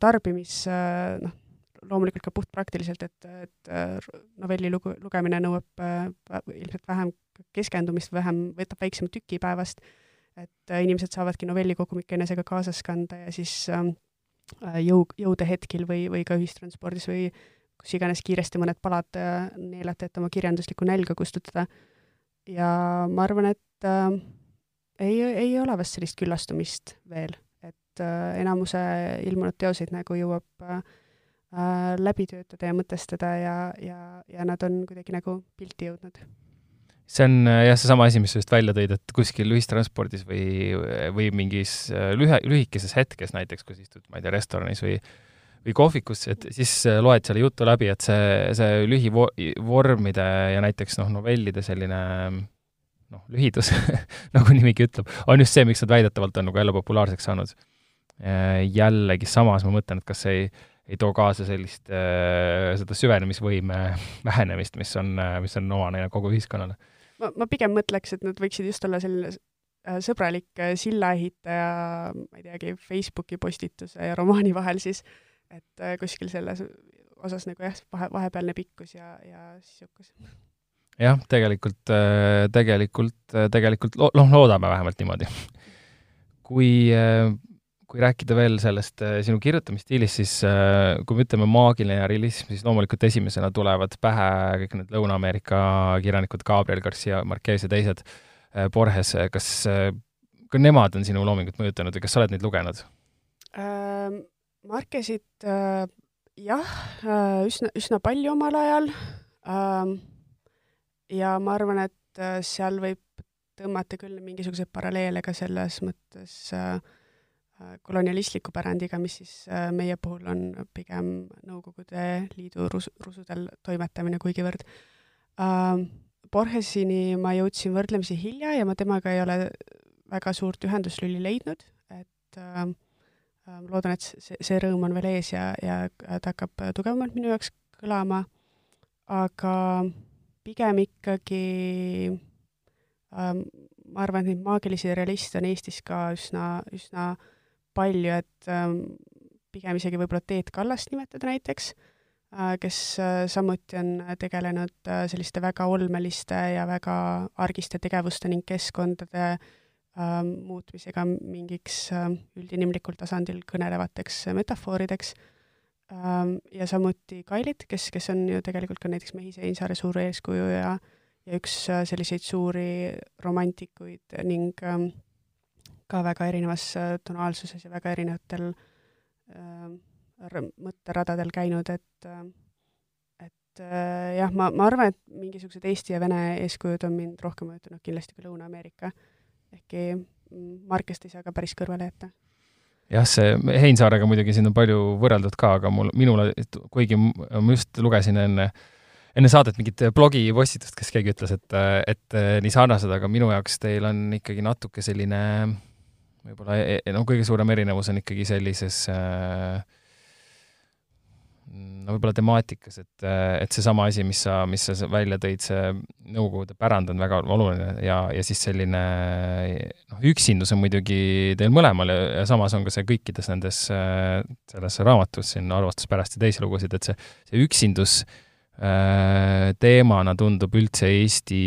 tarbimis äh, noh, loomulikult ka puhtpraktiliselt, et, et äh, novelli lugu, lugemine nõuab äh, ilmselt vähem keskendumist, vähem, võtab väiksema tüki päevast, et äh, inimesed saavadki novellikogumikke enesega kaasas kanda ja siis ähm, äh, jõu, jõudehetkil või, või ka ühistranspordis või kus iganes kiiresti mõned palad äh, neelata, et oma kirjanduslikku nälga kustutada. ja ma arvan, et äh, ei, ei ole vast sellist küllastumist veel, et äh, enamuse ilmunud teoseid nagu jõuab äh, äh, läbi töötada ja mõtestada ja, ja, ja nad on kuidagi nagu pilti jõudnud see on äh, jah, seesama asi, mis sa just välja tõid, et kuskil ühistranspordis või, või mingis lühe, lühikeses hetkes näiteks, kus istud, ma ei tea, restoranis või või kohvikus, et siis loed selle jutu läbi, et see, see lühivormide ja näiteks noh, novellide selline noh, lühidus nagu nimigi ütleb, on just see, miks nad väidetavalt on nagu jälle populaarseks saanud. Äh, jällegi samas ma mõtlen, et kas see ei, ei too kaasa sellist, äh, seda süvenemisvõime vähenemist, mis on, mis on omane kogu ühiskonnale. ma, ma pigem mõtleks, et nad võiksid just olla selline sõbralik sillaehitaja, ma ei teagi, Facebooki postituse ja romaani vahel siis, et äh, kuskil selles osas nagu jah, vahe, vahepealne pikkus ja, ja sisukus. jah, tegelikult, äh, tegelikult, äh, tegelikult noh, loodame vähemalt niimoodi. kui, kui rääkida veel sellest sinu kirjutamisstiilist, siis kui me ütleme maagiline realism, siis loomulikult esimesena tulevad pähe kõik need Lõuna-Ameerika kirjanikud, Gabriel Garcia Marquez ja teised, Borges, kas ka nemad on sinu loomingut mõjutanud või kas sa oled neid lugenud ähm,? Markesit äh, jah äh,, üsna, üsna palju omal ajal ähm,. ja ma arvan, et äh, seal võib tõmmata küll mingisuguseid paralleele ka selles mõttes äh, äh, kolonialistliku pärandiga, mis siis äh, meie puhul on pigem Nõukogude Liidu rus-, rusudel toimetamine kuigivõrd äh,. Borgesini ma jõudsin võrdlemisi hilja ja ma temaga ei ole väga suurt ühenduslüli leidnud, et äh, loodan, et see, see rõõm on veel ees ja, ja ta hakkab tugevamalt minu jaoks kõlama, aga pigem ikkagi ähm, ma arvan, et neid maagilisi realiste on Eestis ka üsna, üsna palju, et ähm, pigem isegi võib-olla Teet Kallast nimetada näiteks äh,, kes äh, samuti on tegelenud äh, selliste väga olmeliste ja väga argiste tegevuste ning keskkondade äh, äh, muutmisega mingiks äh, üldinimlikul tasandil kõnelevateks metafoorideks ähm,. ja samuti Kailit, kes, kes on ju tegelikult ka näiteks Mehis Einsaare suur eeskuju ja, ja üks selliseid suuri romantikuid ning ähm, ka väga erinevas äh, tonaalsuses ja väga erinevatel äh, mõtteradadel käinud, et äh, et äh, jah, ma, ma arvan, et mingisugused Eesti ja Vene eeskujud on mind rohkem mõjutanud kindlasti kui Lõuna-Ameerika. Ehkki Markest ei saa ka päris kõrvale jätta. Jah, see Heinsaarega muidugi siin on palju võrreldud ka, aga mul, minule, kuigi ma just lugesin enne, enne saadet mingit blogipostitust, kes keegi ütles, et, et nii sarnased, aga minu jaoks teil on ikkagi natuke selline võib-olla e-, e-, no kõige suurem erinevus on ikkagi sellises äh, no võib-olla temaatikas, et, et seesama asi, mis sa, mis sa välja tõid, see Nõukogude pärand on väga oluline ja, ja siis selline noh, üksindus on muidugi teil mõlemal ja, ja samas on ka see kõikides nendes, selles raamatus siin Armastus pärast ja teisi lugusid, et see, see üksindus äh, teemana tundub üldse Eesti,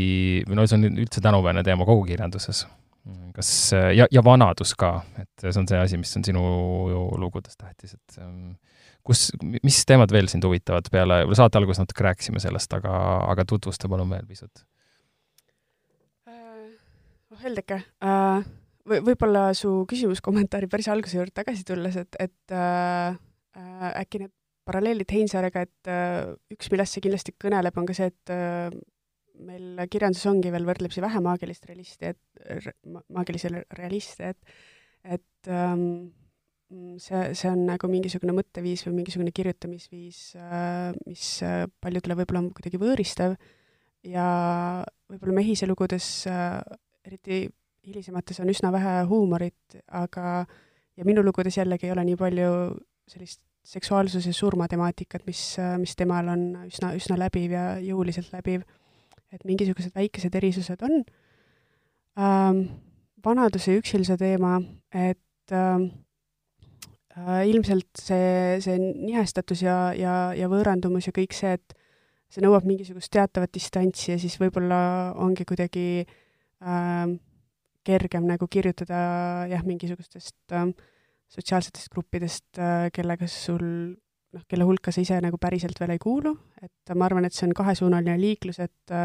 või no see on üldse tänuväärne teema kogu kirjanduses. Kas, ja, ja vanadus ka, et see on see asi, mis on sinu lugudes tähtis, et ähm, kus, mis teemad veel sind huvitavad peale, saate alguses natuke rääkisime sellest, aga, aga tutvusta palun veel pisut uh,. oh Heldeke uh,, või võib-olla su küsimuskommentaari päris alguse juurde tagasi tulles, et, et uh, äkki need paralleelid Heinsaarega, et uh, üks, millest see kindlasti kõneleb, on ka see, et uh, meil kirjanduses ongi veel võrdlemisi vähe maagilist realisti, et maagilisi realiste, et et Mm, see, see on nagu mingisugune mõtteviis või mingisugune kirjutamisviis, äh, mis äh, paljudele võib-olla on kuidagi võõristav ja võib-olla Mehise lugudes, äh, eriti hilisemates, on üsna vähe huumorit, aga ja minu lugudes jällegi ei ole nii palju sellist seksuaalsuse surma temaatikat, mis, mis temal on üsna, üsna läbiv ja jõuliselt läbiv. Et mingisugused väikesed erisused on ähm,. vanaduse üksilise teema, et ähm, Äh, ilmselt see, see nihestatus ja, ja, ja võõrandumus ja kõik see, et see nõuab mingisugust teatavat distantsi ja siis võib-olla ongi kuidagi äh, kergem nagu kirjutada jah, mingisugustest äh, sotsiaalsetest gruppidest äh,, kellega sul noh, kelle hulka sa ise nagu päriselt veel ei kuulu, et ma arvan, et see on kahesuunaline liiklus, et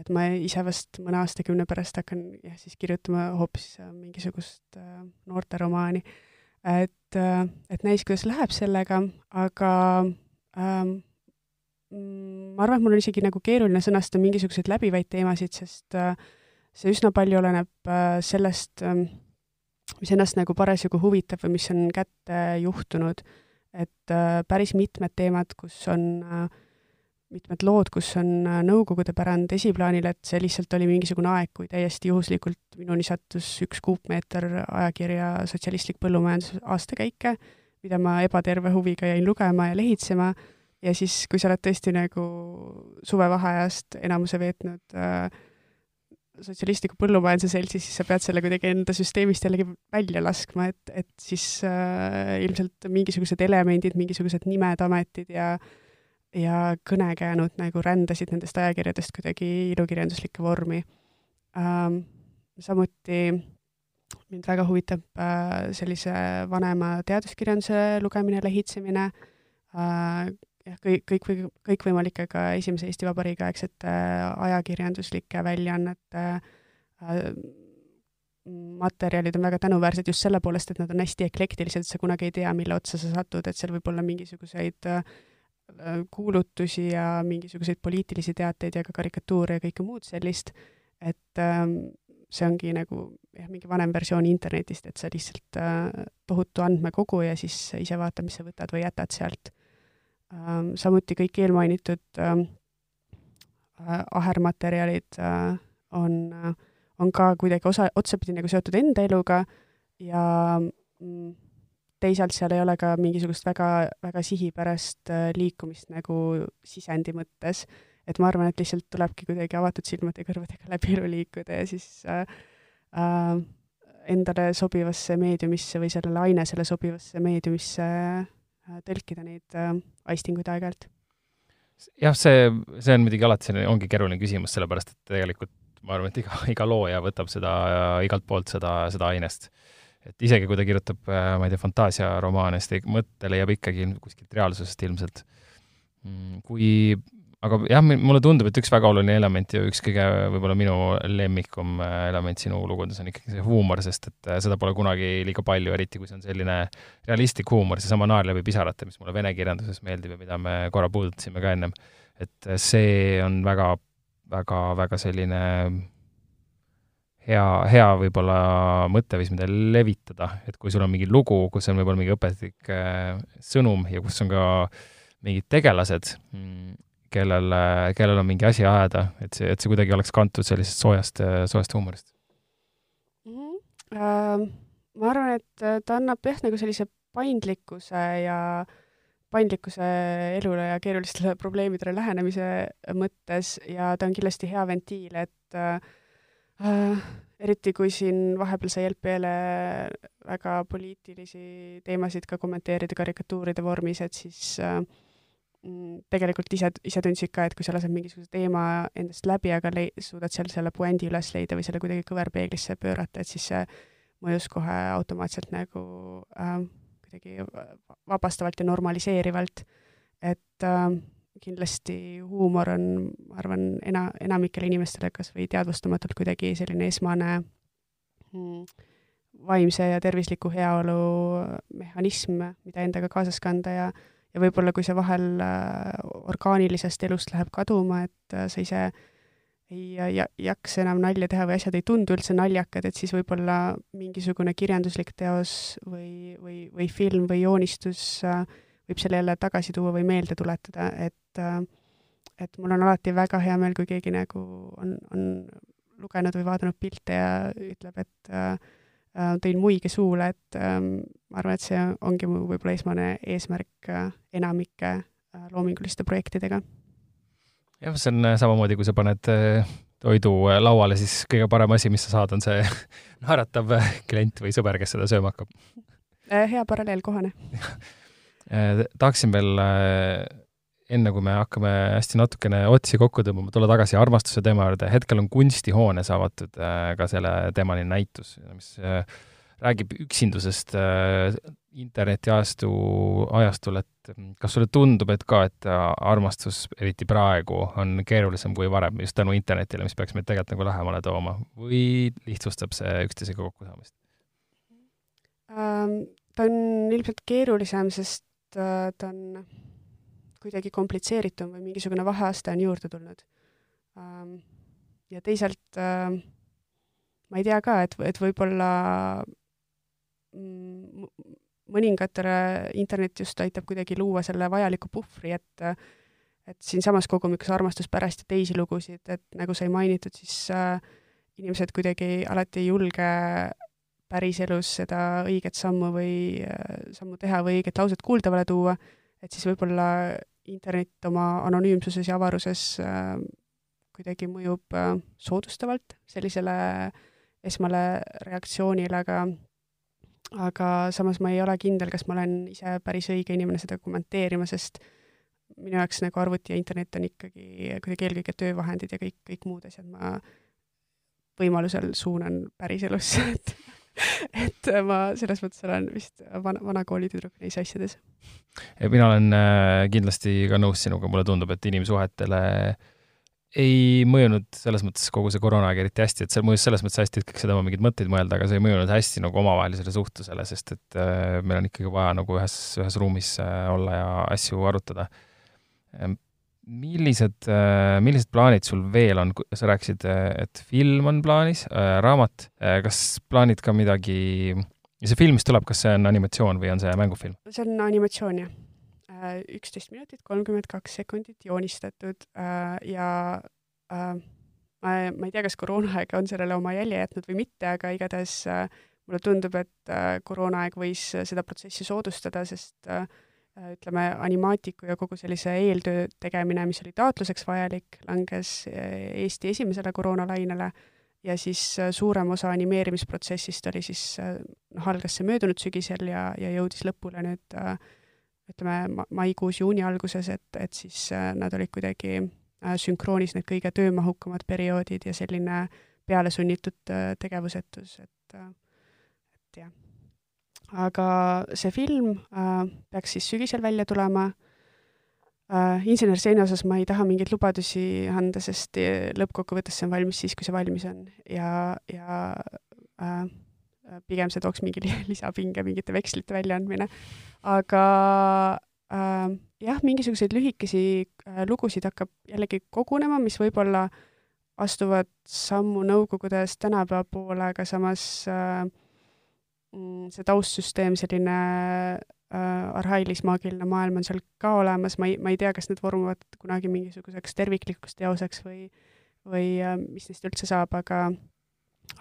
et ma ise vast mõne aastakümne pärast hakkan jah, siis kirjutama hoopis äh, mingisugust äh, noorteromaani et, äh, et näis, kuidas läheb sellega, aga ähm, mm, ma arvan, et mul on isegi nagu keeruline sõnastada mingisuguseid läbivaid teemasid, sest see üsna palju oleneb sellest äh,, mis ennast nagu parasjagu huvitab või mis on kätte juhtunud. Et äh, päris mitmed teemad, kus on äh, mitmed lood, kus on äh, Nõukogude pärand esiplaanil, et see lihtsalt oli mingisugune aeg, kui täiesti juhuslikult minuni sattus üks kuupmeeter ajakirja Sotsialistlik põllumajandus aastakäike, mida ma ebaterve huviga jäin lugema ja lehitsema, ja siis, kui sa oled tõesti nagu suvevaheajast enamuse veetnud äh, sotsialistliku põllumajanduse seltsis, siis sa pead selle kuidagi enda süsteemist jällegi välja laskma, et, et siis äh, ilmselt mingisugused elemendid, mingisugused nimed, ametid ja ja kõnekäänud nagu rändasid nendest ajakirjadest kuidagi ilukirjanduslikku vormi ähm,. samuti mind väga huvitab äh, sellise vanema teaduskirjanduse lugemine, lehitsemine äh,, jah, kõik, kõik, kõikvõimalike ka esimese Eesti Vabariigi aegsete ajakirjanduslike väljaannete äh, materjalid on väga tänuväärsed just selle poolest, et nad on hästi eklektilised, sa kunagi ei tea, mille otsa sa satud, et seal võib olla mingisuguseid äh, Äh, kuulutusi ja mingisuguseid poliitilisi teateid ja ka karikatuure ja kõike muud sellist, et ähm, see ongi nagu jah, mingi vanem versioon internetist, et sa lihtsalt äh, tohutu andmekogu ja siis ise vaata, mis sa võtad või jätad sealt. Samuti kõik eelmainitud ähm, äh, ahermaterjalid äh, on äh,, on ka kuidagi osa, otsapidi nagu seotud enda eluga ja mm, teisalt seal ei ole ka mingisugust väga, väga sihipärast liikumist nagu sisendi mõttes, et ma arvan, et lihtsalt tulebki kuidagi avatud silmade ja kõrvadega läbi elu liikuda ja siis äh, endale sobivasse meediumisse või sellele ainesele sobivasse meediumisse äh, tõlkida neid äh, aistinguid aeg-ajalt. jah, see, see on muidugi alati selline, ongi keeruline küsimus, sellepärast et tegelikult ma arvan, et iga, iga looja võtab seda igalt poolt seda, seda ainest et isegi kui ta kirjutab, äh, ma ei tea, fantaasiaromaane, siis ta mõte leiab ikkagi kuskilt reaalsusest ilmselt. Mm, kui, aga jah, mulle tundub, et üks väga oluline element ja üks kõige võib-olla minu lemmikum äh, element sinu lugudes on ikkagi see huumor, sest et äh, seda pole kunagi liiga palju, eriti kui see on selline realistlik huumor, seesama naer läbi pisarate, mis mulle vene kirjanduses meeldib ja mida me korra puudutasime ka ennem. et see on väga, väga, väga selline hea, hea võib-olla mõtteviis, mida levitada, et kui sul on mingi lugu, kus on võib-olla mingi õpetlik äh, sõnum ja kus on ka mingid tegelased, mm, kellel, kellel on mingi asi ajada, et see, et see kuidagi oleks kantud sellisest soojast, soojast huumorist mm. -hmm. Uh, ma arvan, et ta annab jah, nagu sellise paindlikkuse ja paindlikkuse elule ja keerulistele probleemidele lähenemise mõttes ja ta on kindlasti hea ventiil, et äh, eriti kui siin vahepeal sai LPL-e väga poliitilisi teemasid ka kommenteerida karikatuuride vormis, et siis äh, tegelikult ise, ise tundsid ka, et kui sa lased mingisuguse teema endast läbi, aga lei-, suudad seal selle puändi üles leida või selle kuidagi kõverpeeglisse pöörata, et siis see mõjus kohe automaatselt nagu äh, kuidagi vabastavalt ja normaliseerivalt, et äh, kindlasti huumor on, ma arvan, ena, enamikele inimestele kas või teadvustamatult kuidagi selline esmane mm, vaimse ja tervisliku heaolu mehhanism, mida endaga kaasas kanda ja ja võib-olla kui see vahel äh, orgaanilisest elust läheb kaduma, et äh, sa ise äh, ei ja, jaksa enam nalja teha või asjad ei tundu üldse naljakad, et siis võib-olla mingisugune kirjanduslik teos või, või, või film või joonistus äh, võib selle jälle tagasi tuua või meelde tuletada, et äh, et mul on alati väga hea meel, kui keegi nagu on, on lugenud või vaadanud pilte ja ütleb, et äh, äh tõin muige suule, et äh, ma arvan, et see ongi mu võib-olla esmane eesmärk äh, enamike äh, loominguliste projektidega jah, see on äh, samamoodi, kui sa paned äh, toidu äh, lauale, siis kõige parem asi, mis sa saad, on see naeratav klient või sõber, kes seda sööma hakkab. hea paralleel, kohane tahaksin veel enne kui me hakkame hästi natukene otsi kokku tõmbama, tulla tagasi armastuse teema juurde, hetkel on kunstihoones avatud ka selle teemaline näitus, mis räägib üksindusest äh, internetiajastu, ajastul, et kas sulle tundub, et ka, et äh, armastus, eriti praegu, on keerulisem kui varem just tänu internetile, mis peaks meid tegelikult nagu lähemale tooma või lihtsustab see üksteisega kokkusaamist ähm,? ta on ilmselt keerulisem, sest äh, ta on kuidagi komplitseeritum või mingisugune vaheaste on juurde tulnud ähm,. ja teisalt äh, ma ei tea ka, et, et võib-olla Mm, mõningatele internet just aitab kuidagi luua selle vajaliku puhvri, et et siinsamas kogumikus Armastus pärast ja teisi lugusid, et nagu sai mainitud, siis äh, inimesed kuidagi alati ei julge päriselus seda õiget sammu või äh, sammu teha või õiget lauset kuuldavale tuua, et siis võib-olla internet oma anonüümsuses ja avaruses äh, kuidagi mõjub äh, soodustavalt sellisele esmale reaktsioonile, aga aga samas ma ei ole kindel, kas ma olen ise päris õige inimene seda kommenteerima, sest minu jaoks nagu arvuti ja internet on ikkagi kuidagi eelkõige töövahendid ja kõik, kõik muud asjad ma võimalusel suunan päriselusse, et et ma selles mõttes olen vist vana, vana kooli tüdruk neis asjades. mina olen äh, kindlasti ka nõus sinuga, mulle tundub, et inimsuhetele äh, ei mõjunud selles mõttes kogu see koroonaaeg eriti hästi, et see mõjus selles mõttes hästi, et kõik said oma mingeid mõtteid mõelda, aga see ei mõjunud hästi nagu omavahelisele suhtlusele, sest et äh, meil on ikkagi vaja nagu ühes, ühes ruumis äh, olla ja asju arutada. Millised, äh, millised plaanid sul veel on, sa rääkisid, et film on plaanis, raamat, kas plaanid ka midagi, see film, mis tuleb, kas see on animatsioon või on see mängufilm? see on animatsioon, jah Äh, üksteist minutit, kolmkümmend kaks sekundit joonistatud äh, ja äh, ma, ma ei tea, kas koroonaaeg on sellele oma jälje jätnud või mitte, aga igatahes mulle tundub, et koroonaaeg võis seda protsessi soodustada, sest ütleme, animaatiku ja kogu sellise eeltöö tegemine, mis oli taotluseks vajalik, langes Eesti esimesele koroonalainele ja siis suurem osa animeerimisprotsessist oli siis, noh, algas see möödunud sügisel ja, ja jõudis lõpule nüüd äh, ütleme, maikuus, juuni alguses, et, et siis äh, nad olid kuidagi äh, sünkroonis need kõige töömahukamad perioodid ja selline pealesunnitud äh, tegevusetus, et, et jah. Aga see film äh, peaks siis sügisel välja tulema äh,. insenerseeni osas ma ei taha mingeid lubadusi anda, sest lõppkokkuvõttes see on valmis siis, kui see valmis on ja, ja äh, pigem see tooks mingi lisapinge, mingite vekslite väljaandmine aga äh, jah, mingisuguseid lühikesi äh, lugusid hakkab jällegi kogunema, mis võib-olla astuvad sammu Nõukogudest tänapäeva poole, aga samas äh, see taustsüsteem, selline äh, arhailis-maagiline maailm on seal ka olemas, ma ei, ma ei tea, kas need vormuvad kunagi mingisuguseks terviklikuks teoseks või, või äh, mis neist üldse saab, aga,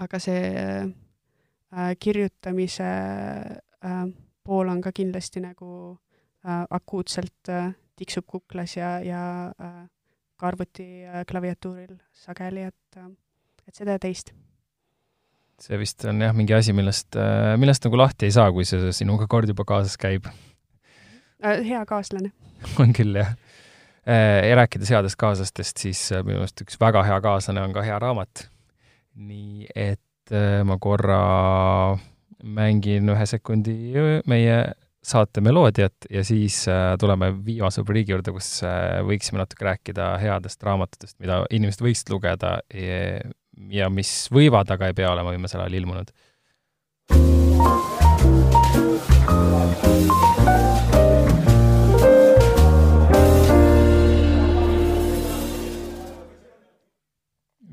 aga see äh, kirjutamise äh, pool on ka kindlasti nagu äh, akuutselt äh, tiksub kuklas ja, ja äh, ka arvuti äh, klaviatuuril sageli, et äh,, et seda ja teist. See vist on jah, mingi asi, millest äh,, millest nagu lahti ei saa, kui see sinuga kord juba kaasas käib äh,. hea kaaslane on küll, jah äh,. ja rääkides headest kaaslastest, siis minu meelest üks väga hea kaaslane on ka hea raamat. nii et ma korra mängin ühe sekundi meie saate meloodiat ja siis tuleme viimase rubriigi juurde, kus võiksime natuke rääkida headest raamatutest, mida inimesed võiksid lugeda ja, mis võivad, aga ei pea olema viimasel ajal ilmunud.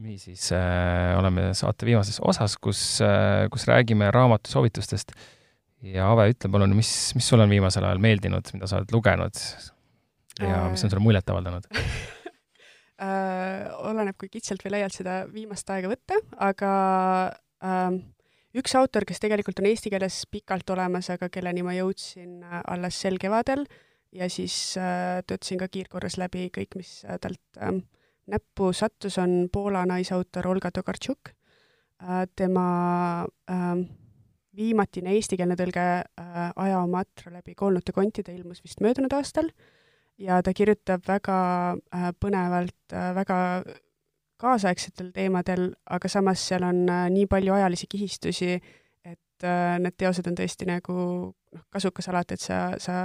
niisiis äh, oleme saate viimases osas, kus äh,, kus räägime raamatusoovitustest ja Ave, ütle palun, mis, mis sulle on viimasel ajal meeldinud, mida sa oled lugenud ja mis on sulle muljet avaldanud äh, oleneb, kui kitsalt või laialt seda viimast aega võtta, aga äh, üks autor, kes tegelikult on eesti keeles pikalt olemas, aga kelleni ma jõudsin äh, alles sel kevadel ja siis äh, töötasin ka kiirkorras läbi kõik, mis äh, talt äh, näppu sattus, on Poola naisautor Olga Tokarczuk äh,. tema äh, viimatine eestikeelne tõlge äh, Aja oma atra läbi koolnute kontide ilmus vist möödunud aastal ja ta kirjutab väga äh, põnevalt äh,, väga kaasaegsetel teemadel, aga samas seal on äh, nii palju ajalisi kihistusi, et need teosed on tõesti nagu noh, kasukas alati, et sa, sa,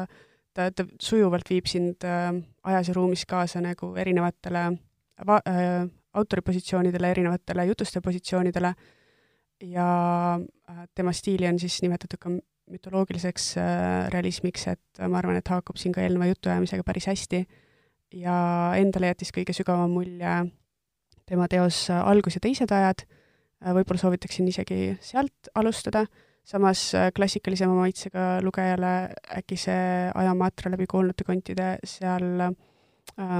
ta, ta sujuvalt viib sind ajas ja ruumis kaasa nagu erinevatele va-, äh, autoripositsioonidele, erinevatele jutuste positsioonidele. Ja tema stiili on siis nimetatud ka mütoloogiliseks äh, realismiks, et ma arvan, et haakub siin ka eelneva jutuajamisega päris hästi. Ja endale jättis kõige sügavam mulje tema teos Algus ja teised ajad, võib-olla soovitaksin isegi sealt alustada, samas klassikalisema maitsega lugejale äkki see Aja Matra läbi koolnute kontide seal äh,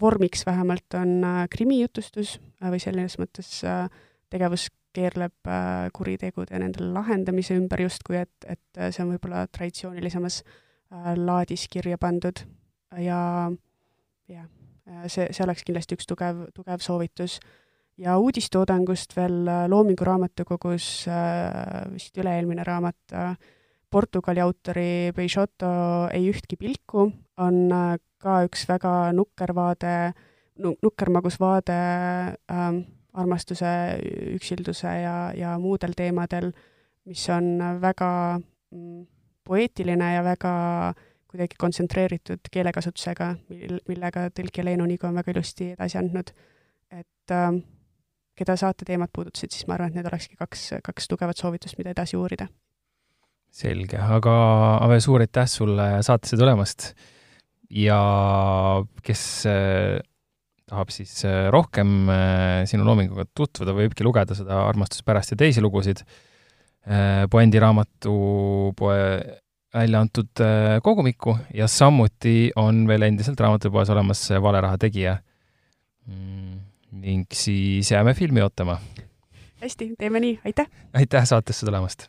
vormiks vähemalt on äh, krimijutustus äh, või selles mõttes äh, tegevus keerleb äh, kuritegude ja nende lahendamise ümber justkui, et, et see on võib-olla traditsioonilisemas äh, laadis kirja pandud ja jah, see, see oleks kindlasti üks tugev, tugev soovitus. ja uudistoodangust veel Loomingu Raamatukogus vist üle-eelmine raamat Portugali autori Peixoto Ei ühtki pilku on ka üks väga nukker vaade, nukker magus vaade ähm, armastuse, üksilduse ja, ja muudel teemadel, mis on väga mm, poeetiline ja väga kuidagi kontsentreeritud keelekasutusega, mil, millega tõlkija Leenu Nigo on väga ilusti edasi andnud. et äh, keda saate teemad puudutasid, siis ma arvan, et need olekski kaks, kaks tugevat soovitust, mida edasi uurida. selge, aga Ave, suur aitäh sulle saatesse tulemast ja kes äh, tahab siis äh, rohkem äh, sinu loominguga tutvuda, võibki lugeda seda Armastuse pärast ja teisi lugusid äh, Puändi raamatupoe välja antud kogumikku ja samuti on veel endiselt raamatupoes olemas Valeraha tegija mm,. ning siis jääme filmi ootama. hästi, teeme nii, aitäh! aitäh saatesse tulemast!